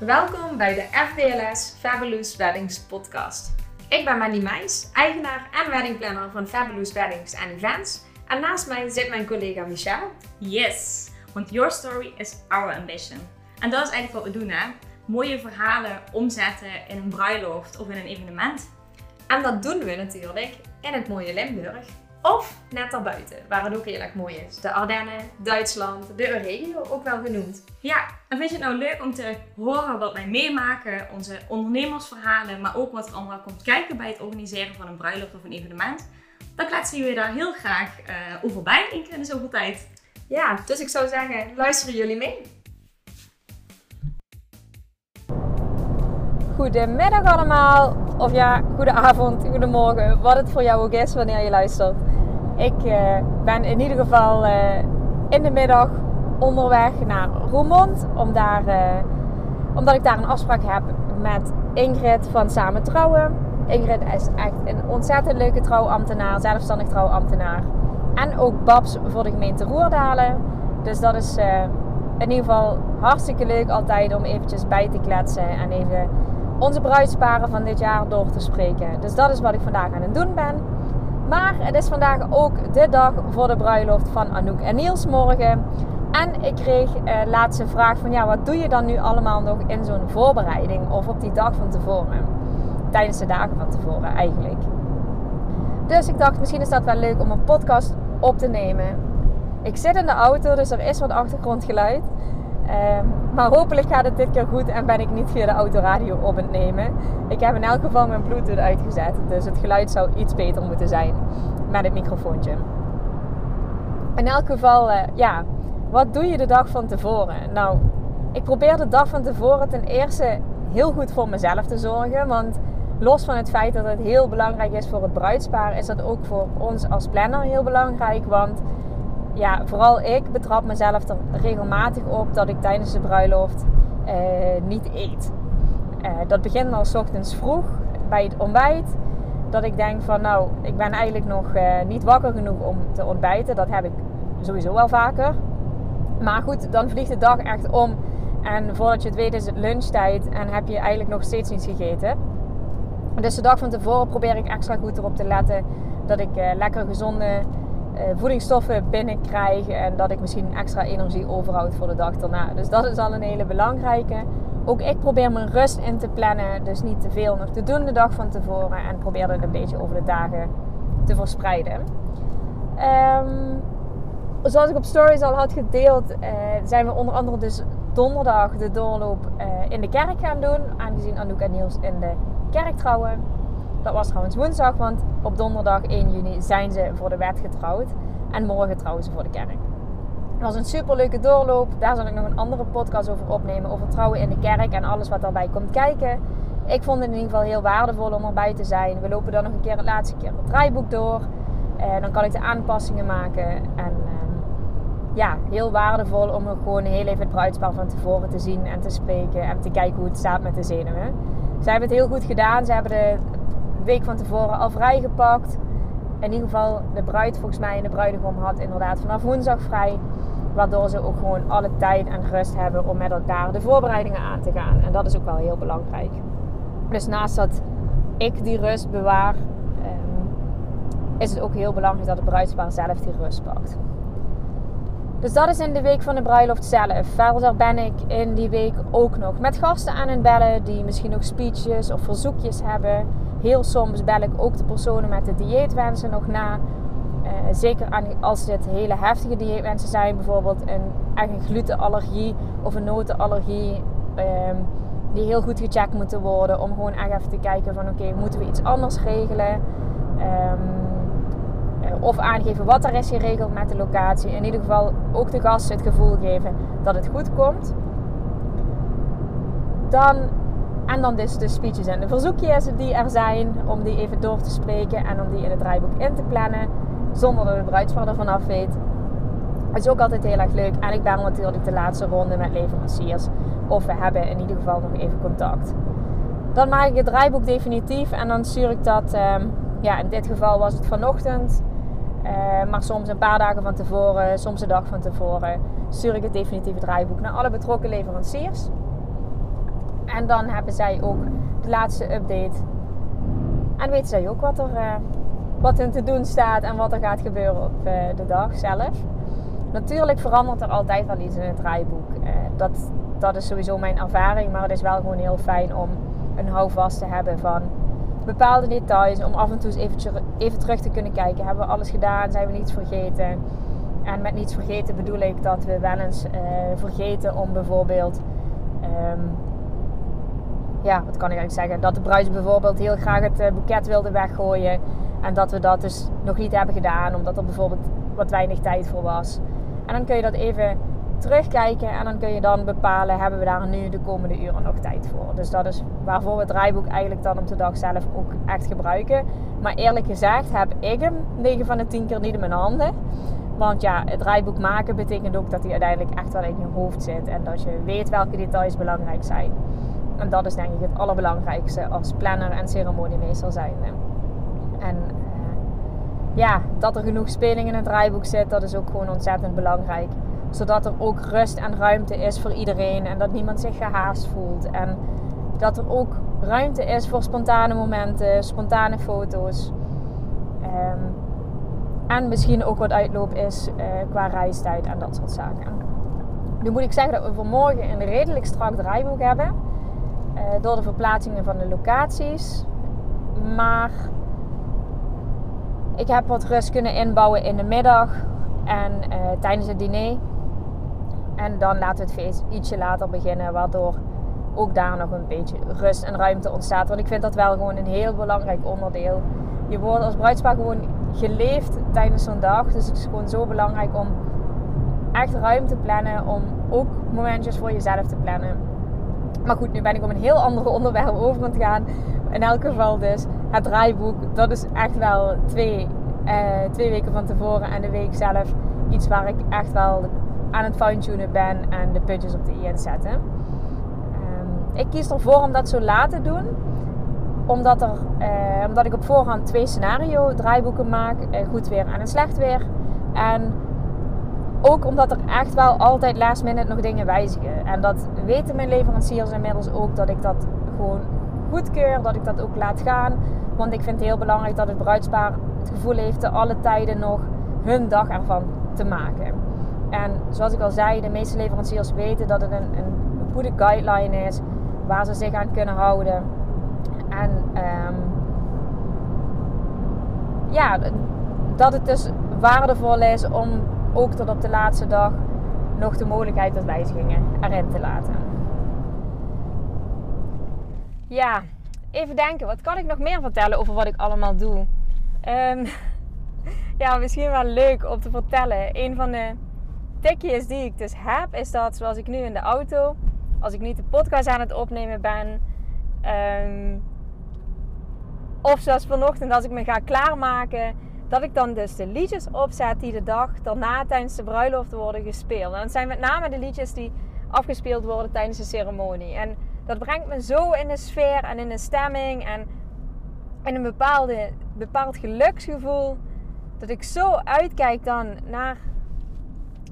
Welkom bij de FBLS Fabulous Weddings podcast. Ik ben Mandy Meijs, eigenaar en weddingplanner van Fabulous Weddings en Events. En naast mij zit mijn collega Michelle. Yes, want your story is our ambition. En dat is eigenlijk wat we doen hè. Mooie verhalen omzetten in een bruiloft of in een evenement. En dat doen we natuurlijk in het mooie Limburg. Of net daarbuiten, waar het ook heel erg mooi is. De Ardennen, Duitsland, de regio ook wel genoemd. Ja, en vind je het nou leuk om te horen wat wij meemaken, onze ondernemersverhalen, maar ook wat er allemaal komt kijken bij het organiseren van een bruiloft of een evenement? Dan kletsen jullie daar heel graag uh, over bij in de zoveel tijd. Ja, dus ik zou zeggen, luisteren jullie mee? Goedemiddag allemaal, of ja, goedenavond, goedemorgen, wat het voor jou ook is wanneer je luistert. Ik uh, ben in ieder geval uh, in de middag onderweg naar Roermond, om daar, uh, omdat ik daar een afspraak heb met Ingrid van Samen Trouwen. Ingrid is echt een ontzettend leuke trouwambtenaar, zelfstandig trouwambtenaar. En ook Babs voor de gemeente Roerdalen. Dus dat is in ieder geval hartstikke leuk altijd om eventjes bij te kletsen en even onze bruidsparen van dit jaar door te spreken. Dus dat is wat ik vandaag aan het doen ben. Maar het is vandaag ook de dag voor de bruiloft van Anouk en Niels morgen. En ik kreeg uh, laatste vraag van ja, wat doe je dan nu allemaal nog in zo'n voorbereiding of op die dag van tevoren? Tijdens de dagen van tevoren eigenlijk. Dus ik dacht misschien is dat wel leuk om een podcast op te nemen. Ik zit in de auto, dus er is wat achtergrondgeluid. Ehm, maar hopelijk gaat het dit keer goed en ben ik niet via de autoradio op het nemen. Ik heb in elk geval mijn Bluetooth uitgezet, dus het geluid zou iets beter moeten zijn met het microfoontje. In elk geval, uh, ja, wat doe je de dag van tevoren? Nou, ik probeer de dag van tevoren ten eerste heel goed voor mezelf te zorgen. Want los van het feit dat het heel belangrijk is voor het bruidspaar, is dat ook voor ons als planner heel belangrijk. Want ja, vooral ik betrap mezelf er regelmatig op dat ik tijdens de bruiloft uh, niet eet. Uh, dat begint al s ochtends vroeg bij het ontbijt. Dat ik denk van nou, ik ben eigenlijk nog uh, niet wakker genoeg om te ontbijten. Dat heb ik sowieso wel vaker. Maar goed, dan vliegt de dag echt om. En voordat je het weet is het lunchtijd en heb je eigenlijk nog steeds niets gegeten. Dus de dag van tevoren probeer ik extra goed erop te letten dat ik lekker gezonde voedingsstoffen binnenkrijg en dat ik misschien extra energie overhoud voor de dag daarna. Dus dat is al een hele belangrijke. Ook ik probeer mijn rust in te plannen, dus niet te veel nog te doen de dag van tevoren en probeer dat een beetje over de dagen te verspreiden. Um, zoals ik op stories al had gedeeld, uh, zijn we onder andere dus donderdag de doorloop uh, in de kerk gaan doen, aangezien Anouk en Niels in de kerk trouwen. Dat was trouwens woensdag, want op donderdag 1 juni zijn ze voor de wet getrouwd. En morgen trouwen ze voor de kerk. Het was een superleuke doorloop. Daar zal ik nog een andere podcast over opnemen. Over trouwen in de kerk en alles wat daarbij komt kijken. Ik vond het in ieder geval heel waardevol om erbij te zijn. We lopen dan nog een keer het laatste keer het draaiboek door. En eh, dan kan ik de aanpassingen maken. En ehm, ja, heel waardevol om gewoon heel even het bruidspaar van tevoren te zien en te spreken. En te kijken hoe het staat met de zenuwen. Zij hebben het heel goed gedaan. Ze hebben de week van tevoren al vrijgepakt. In ieder geval, de bruid volgens mij en de bruidegom had inderdaad vanaf woensdag vrij. Waardoor ze ook gewoon alle tijd en rust hebben om met elkaar de voorbereidingen aan te gaan. En dat is ook wel heel belangrijk. Dus naast dat ik die rust bewaar, ehm, is het ook heel belangrijk dat het bruidspaar zelf die rust pakt. Dus dat is in de week van de bruiloft zelf. Verder ben ik in die week ook nog met gasten aan het bellen die misschien nog speeches of verzoekjes hebben. Heel soms bel ik ook de personen met de dieetwensen nog na. Uh, zeker als dit hele heftige dieetwensen zijn, bijvoorbeeld een, echt glutenallergie of een notenallergie, um, die heel goed gecheckt moeten worden om gewoon echt even te kijken van oké, moeten we iets anders regelen? Um, of aangeven wat er is geregeld met de locatie. In ieder geval ook de gasten het gevoel geven dat het goed komt. Dan, en dan dus de speeches en de verzoekjes die er zijn. Om die even door te spreken en om die in het draaiboek in te plannen. Zonder dat de bruidspaar ervan af weet. Het is ook altijd heel erg leuk. En ik ben natuurlijk de laatste ronde met leveranciers. Of we hebben in ieder geval nog even contact. Dan maak ik het draaiboek definitief. En dan stuur ik dat... Um, ja, in dit geval was het vanochtend uh, maar soms een paar dagen van tevoren, soms een dag van tevoren, stuur ik het definitieve draaiboek naar alle betrokken leveranciers. En dan hebben zij ook de laatste update. En weten zij ook wat er, uh, wat er te doen staat en wat er gaat gebeuren op uh, de dag zelf. Natuurlijk verandert er altijd wel iets in het draaiboek. Uh, dat, dat is sowieso mijn ervaring. Maar het is wel gewoon heel fijn om een houvast te hebben van bepaalde details. Om af en toe eens even, even terug te kunnen kijken. Hebben we alles gedaan? Zijn we niets vergeten? En met niets vergeten bedoel ik dat we wel eens vergeten om bijvoorbeeld... Um, ja, wat kan ik eigenlijk zeggen? Dat de bruid bijvoorbeeld heel graag het uh, boeket wilde weggooien. En dat we dat dus nog niet hebben gedaan. Omdat er bijvoorbeeld wat weinig tijd voor was. En dan kun je dat even terugkijken. En dan kun je dan bepalen, hebben we daar nu de komende uren nog tijd voor. Dus dat is waarvoor we het draaiboek eigenlijk dan op de dag zelf ook echt gebruiken. Maar eerlijk gezegd heb ik hem 9 van de 10 keer niet in mijn handen. Want ja, het draaiboek maken betekent ook dat hij uiteindelijk echt wel in je hoofd zit. En dat je weet welke details belangrijk zijn. En dat is denk ik het allerbelangrijkste als planner en ceremoniemeester zijn. En uh, ja, dat er genoeg speling in het draaiboek zit, dat is ook gewoon ontzettend belangrijk. Zodat er ook rust en ruimte is voor iedereen. En dat niemand zich gehaast voelt. En dat er ook ruimte is voor spontane momenten, spontane foto's. Um, en misschien ook wat uitloop is uh, qua reistijd en dat soort zaken. Nu moet ik zeggen dat we voor morgen een redelijk strak draaiboek hebben. Uh, door de verplaatsingen van de locaties. Maar ik heb wat rust kunnen inbouwen in de middag en uh, tijdens het diner. En dan laten we het feest ietsje later beginnen, waardoor ook daar nog een beetje rust en ruimte ontstaat. Want ik vind dat wel gewoon een heel belangrijk onderdeel. Je wordt als bruidspaar gewoon geleefd tijdens zo'n dag. Dus het is gewoon zo belangrijk om echt ruimte te plannen. Om ook momentjes voor jezelf te plannen. Maar goed, nu ben ik op een heel ander onderwerp over aan het gaan. In elk geval dus het draaiboek. Dat is echt wel twee, eh, twee weken van tevoren. En de week zelf iets waar ik echt wel aan het fine-tunen ben. En de puntjes op de i zetten. Um, ik kies ervoor om dat zo laat te doen omdat, er, eh, omdat ik op voorhand twee scenario draaiboeken maak. Eh, goed weer en een slecht weer. En ook omdat er echt wel altijd last minute nog dingen wijzigen. En dat weten mijn leveranciers inmiddels ook. Dat ik dat gewoon goedkeur. Dat ik dat ook laat gaan. Want ik vind het heel belangrijk dat het bruidspaar het gevoel heeft te alle tijden nog hun dag ervan te maken. En zoals ik al zei, de meeste leveranciers weten dat het een, een goede guideline is waar ze zich aan kunnen houden. En um, ja, dat het dus waardevol is om ook tot op de laatste dag nog de mogelijkheid tot wijzigingen erin te laten. Ja, even denken. Wat kan ik nog meer vertellen over wat ik allemaal doe? Um, ja, misschien wel leuk om te vertellen. Een van de tikjes die ik dus heb, is dat zoals ik nu in de auto, als ik niet de podcast aan het opnemen ben, um, of zoals vanochtend als ik me ga klaarmaken, dat ik dan dus de liedjes opzet die de dag daarna tijdens de bruiloft worden gespeeld. En dat zijn met name de liedjes die afgespeeld worden tijdens de ceremonie. En dat brengt me zo in de sfeer en in de stemming en in een bepaalde, bepaald geluksgevoel. Dat ik zo uitkijk dan naar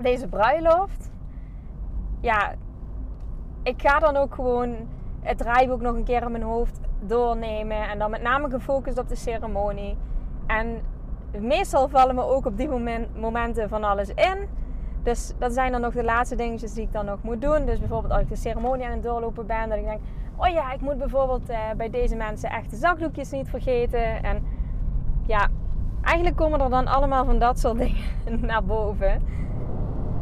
deze bruiloft. Ja, ik ga dan ook gewoon het draaiboek nog een keer in mijn hoofd doornemen. En dan met name gefocust op de ceremonie. En meestal vallen me ook op die moment, momenten van alles in. Dus dat zijn dan nog de laatste dingetjes die ik dan nog moet doen. Dus bijvoorbeeld als ik de ceremonie aan het doorlopen ben, dat ik denk: oh ja, ik moet bijvoorbeeld eh, bij deze mensen echt de zakdoekjes niet vergeten. En ja, eigenlijk komen er dan allemaal van dat soort dingen naar boven.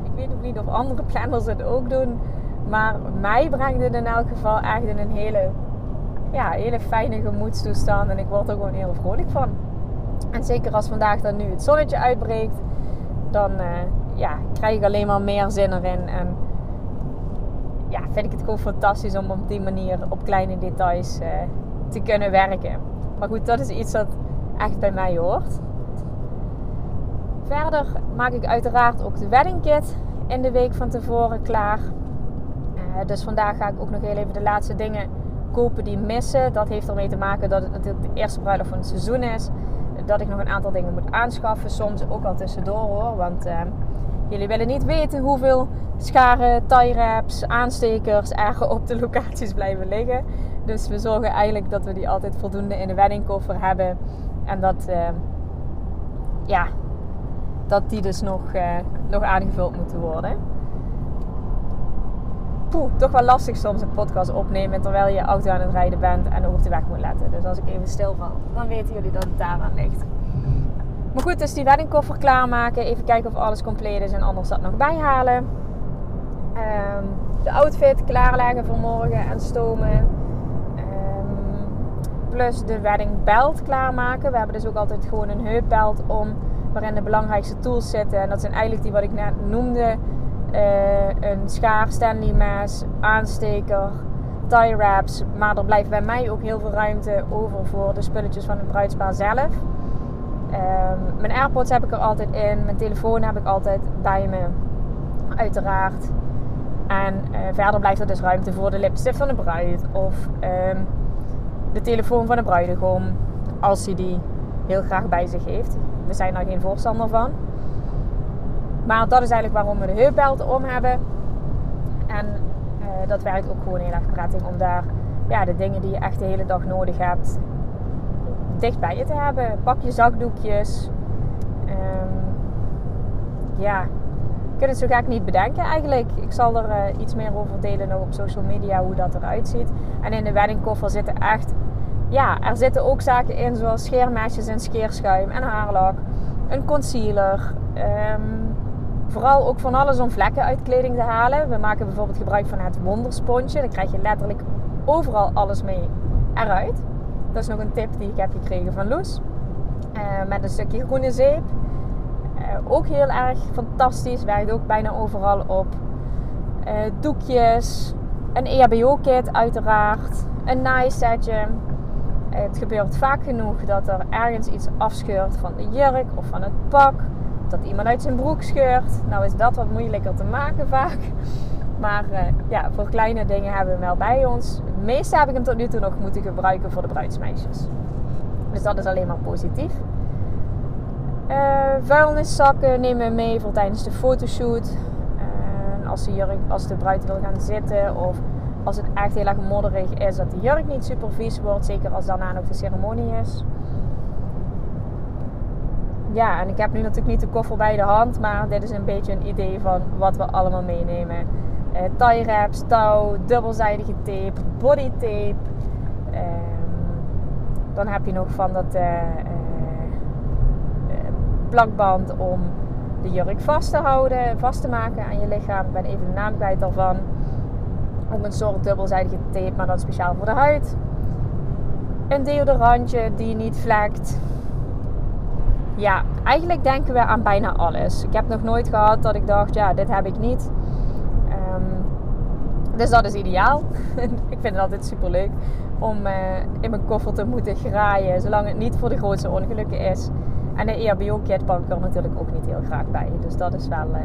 Ik weet ook niet of andere planners het ook doen. Maar mij brengt het in elk geval echt in een hele ja, hele fijne gemoedstoestand. En ik word er gewoon heel vrolijk van. En zeker als vandaag dan nu het zonnetje uitbreekt, dan uh, ja, krijg ik alleen maar meer zin erin. En ja, vind ik het gewoon fantastisch om op die manier op kleine details uh, te kunnen werken. Maar goed, dat is iets dat echt bij mij hoort. Verder maak ik uiteraard ook de wedding kit in de week van tevoren klaar. Uh, dus vandaag ga ik ook nog heel even de laatste dingen kopen die missen. Dat heeft ermee te maken dat het natuurlijk de eerste bruiloft van het seizoen is. Dat ik nog een aantal dingen moet aanschaffen. Soms ook al tussendoor hoor. Want uh, Jullie willen niet weten hoeveel scharen, tie wraps, aanstekers er op de locaties blijven liggen. Dus we zorgen eigenlijk dat we die altijd voldoende in de weddingkoffer hebben. En dat, uh, ja, dat die dus nog, uh, nog aangevuld moeten worden. Poeh, toch wel lastig soms een podcast opnemen terwijl je auto aan het rijden bent en op de weg moet letten. Dus als ik even stilval, dan weten jullie dat het daaraan ligt. Maar goed, dus die weddingkoffer klaarmaken. Even kijken of alles compleet is en anders dat nog bijhalen. Um, de outfit klaarleggen voor morgen en stomen. Um, plus de wedding belt klaarmaken. We hebben dus ook altijd gewoon een heupbelt om waarin de belangrijkste tools zitten. En dat zijn eigenlijk die wat ik net noemde. Uh, een schaar, Stanley mes, aansteker, tie wraps. Maar er blijft bij mij ook heel veel ruimte over voor de spulletjes van het bruidspaar zelf. Um, mijn AirPods heb ik er altijd in. Mijn telefoon heb ik altijd bij me. Uiteraard. En uh, verder blijft er dus ruimte voor de lipstift van de bruid. Of um, de telefoon van de bruidegom. Als hij die heel graag bij zich heeft. We zijn daar geen voorstander van. Maar dat is eigenlijk waarom we de heupbelt om hebben. En uh, dat werkt ook gewoon heel erg prettig om daar ja, de dingen die je echt de hele dag nodig hebt dicht bij je te hebben. Pak je zakdoekjes. Ja, ik kan het zo gek niet bedenken eigenlijk. Ik zal er uh, iets meer over delen nog op social media hoe dat eruit ziet. En in de weddingkoffer zitten echt... Ja, er zitten ook zaken in zoals scheermesjes en scheerschuim en haarlak. Een concealer. Um, vooral ook van alles om vlekken uit kleding te halen. We maken bijvoorbeeld gebruik van het wondersponsje. Dan krijg je letterlijk overal alles mee eruit. Dat is nog een tip die ik heb gekregen van Loes. Uh, met een stukje groene zeep. Uh, ook heel erg fantastisch. Werkt ook bijna overal op. Uh, doekjes. Een EHBO-kit uiteraard. Een naaisetje. het gebeurt vaak genoeg dat er ergens iets afscheurt van de jurk of van het pak. Dat iemand uit zijn broek scheurt. Nou is dat wat moeilijker te maken vaak. Maar uh, ja, voor kleine dingen hebben we hem wel bij ons. Het meeste heb ik hem tot nu toe nog moeten gebruiken voor de bruidsmeisjes. Dus dat is alleen maar positief. Uh, vuilniszakken nemen we mee voor tijdens de fotoshoot. Als, de jurk, als de bruid wil gaan zitten of als het echt heel erg modderig is, dat de jurk niet super vies wordt. Zeker als daarna nog de ceremonie is. Ja, en ik heb nu natuurlijk niet de koffer bij de hand, maar dit is een beetje een idee van wat we allemaal meenemen uh, tie wraps, touw, dubbelzijdige tape, body tape. Um, dan heb je nog van dat uh, plakband om de jurk vast te houden, vast te maken aan je lichaam. Ik ben even de naam kwijt daarvan. Ook een soort dubbelzijdige tape, maar dat speciaal voor de huid. Een deodorantje die niet vlekt. Ja, eigenlijk denken we aan bijna alles. Ik heb nog nooit gehad dat ik dacht, ja, dit heb ik niet. Dus dat is ideaal. ik vind het altijd super leuk om uh, in mijn koffer te moeten graaien, zolang het niet voor de grootste ongelukken is. En de EHBO-kit pak ik er natuurlijk ook niet heel graag bij. Dus dat is wel, uh,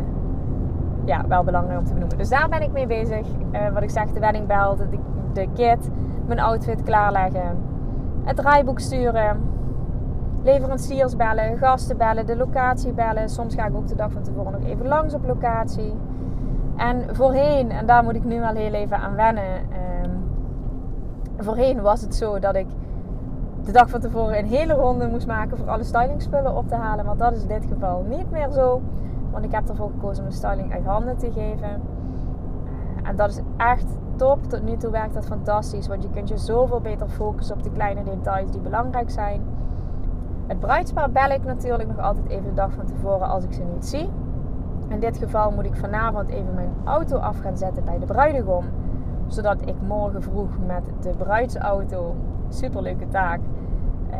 ja, wel belangrijk om te benoemen. Dus daar ben ik mee bezig. Uh, wat ik zeg, de weddingbelt, de, de kit, mijn outfit klaarleggen, het draaiboek sturen, leveranciers bellen, gasten bellen, de locatie bellen. Soms ga ik ook de dag van tevoren nog even langs op locatie. En voorheen, en daar moet ik nu wel heel even aan wennen. Um, voorheen was het zo dat ik de dag van tevoren een hele ronde moest maken voor alle stylingspullen op te halen. Maar dat is in dit geval niet meer zo. Want ik heb ervoor gekozen om de styling uit handen te geven. Uh, en dat is echt top. Tot nu toe werkt dat fantastisch. Want je kunt je zoveel beter focussen op de kleine details die belangrijk zijn. Het bruidspaar bel ik natuurlijk nog altijd even de dag van tevoren als ik ze niet zie. In dit geval moet ik vanavond even mijn auto af gaan zetten bij de bruidegom. Zodat ik morgen vroeg met de bruidsauto, superleuke taak, eh,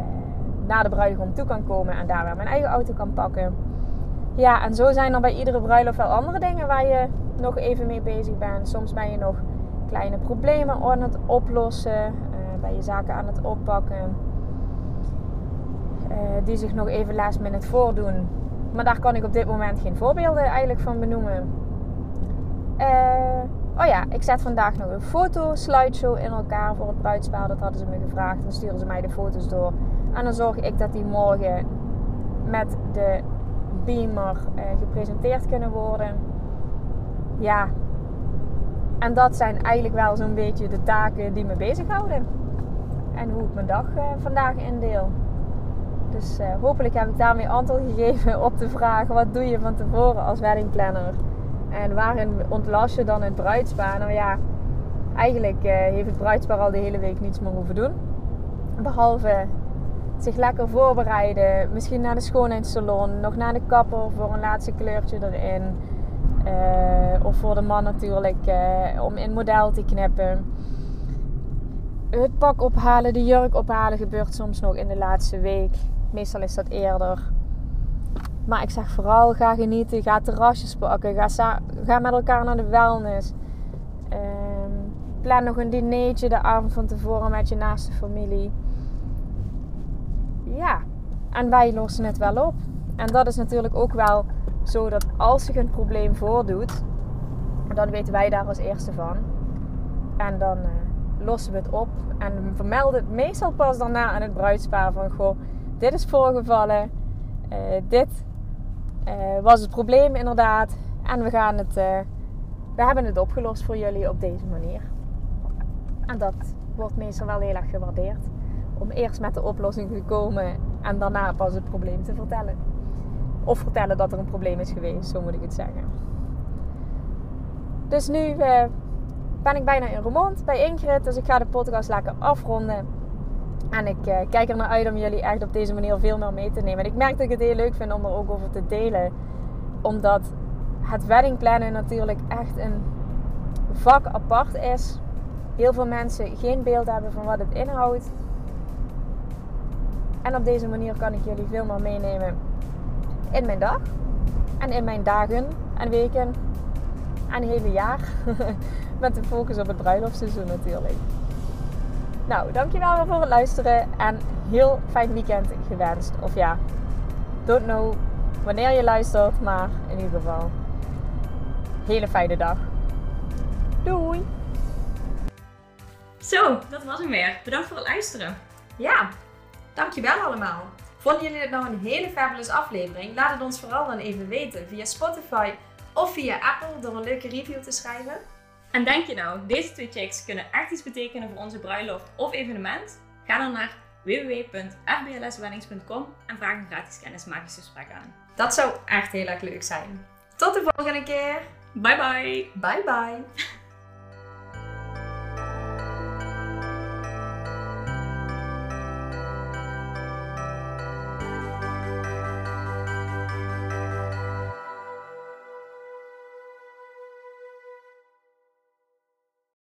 naar de bruidegom toe kan komen en daar weer mijn eigen auto kan pakken. Ja, en zo zijn er bij iedere bruiloft wel andere dingen waar je nog even mee bezig bent. Soms ben je nog kleine problemen aan het oplossen, uh, ben je zaken aan het oppakken. Uh, die zich nog even last minute voordoen. Maar daar kan ik op dit moment geen voorbeelden eigenlijk van benoemen. Uh, oh ja, ik zet vandaag nog een foto slideshow in elkaar voor het bruidspaar. Dat hadden ze me gevraagd. Dan sturen ze mij de foto's door. En dan zorg ik dat die morgen met de beamer uh, gepresenteerd kunnen worden. Ja, en dat zijn eigenlijk wel zo'n beetje de taken die me bezighouden. En hoe ik mijn dag uh, vandaag indeel. Dus uh, hopelijk heb ik daarmee antwoord gegeven op de vraag: wat doe je van tevoren als weddingplanner? En waarin ontlast je dan het bruidspaar? Nou ja, eigenlijk uh, heeft het bruidspaar al de hele week niets meer hoeven doen. Behalve zich lekker voorbereiden. Misschien naar de schoonheidssalon, nog naar de kapper voor een laatste kleurtje erin. Uh, of voor de man natuurlijk om in model te knippen. Het pak ophalen, de jurk ophalen gebeurt soms nog in de laatste week. Meestal is dat eerder. Maar ik zeg vooral, ga genieten, ga terrasjes pakken, ga, ga met elkaar naar de wellness. Um, plan nog een dinertje de avond van tevoren met je naaste familie. Ja, en wij lossen het wel op. En dat is natuurlijk ook wel zo dat als zich een probleem voordoet, dan weten wij daar als eerste van. En dan uh, lossen we het op en vermelden het meestal pas daarna aan het bruidspaar van goh, dit is voorgevallen, uh, dit uh, was het probleem inderdaad en we gaan het, uh, we hebben het opgelost voor jullie op deze manier. En dat wordt meestal wel heel erg gewaardeerd. Om eerst met de oplossing te komen en daarna pas het probleem te vertellen. Of vertellen dat er een probleem is geweest, zo moet ik het zeggen. Dus nu ben ik bijna in Roermond bij Ingrid. Dus ik ga de podcast lekker afronden. En ik uh, kijk er naar uit om jullie echt op deze manier veel meer mee te nemen. En ik merk dat ik het heel leuk vind om er ook over te delen. Omdat het weddingplannen natuurlijk echt een vak apart is. Heel veel mensen geen beeld hebben van wat het inhoudt. En op deze manier kan ik jullie veel meer meenemen in mijn dag. En in mijn dagen en weken en hele jaar. Met de focus op het bruiloftseizoen natuurlijk. Nou, dankjewel weer voor het luisteren en heel fijn weekend gewenst. Of ja, don't know wanneer je luistert, maar in ieder geval, hele fijne dag. Doei! Zo, dat was hem weer. Bedankt voor het luisteren. Ja, dankjewel allemaal. Vonden jullie dit nou een hele fabulous aflevering? Laat het ons vooral dan even weten via Spotify of via Apple door een leuke review te schrijven. En denk je nou, deze twee checks kunnen echt iets betekenen voor onze bruiloft of evenement? Ga dan naar www.fblsweddings.com en vraag een gratis kennismakingsgesprek aan. Dat zou echt heel erg leuk zijn. Tot de volgende keer. Bye bye. Bye bye.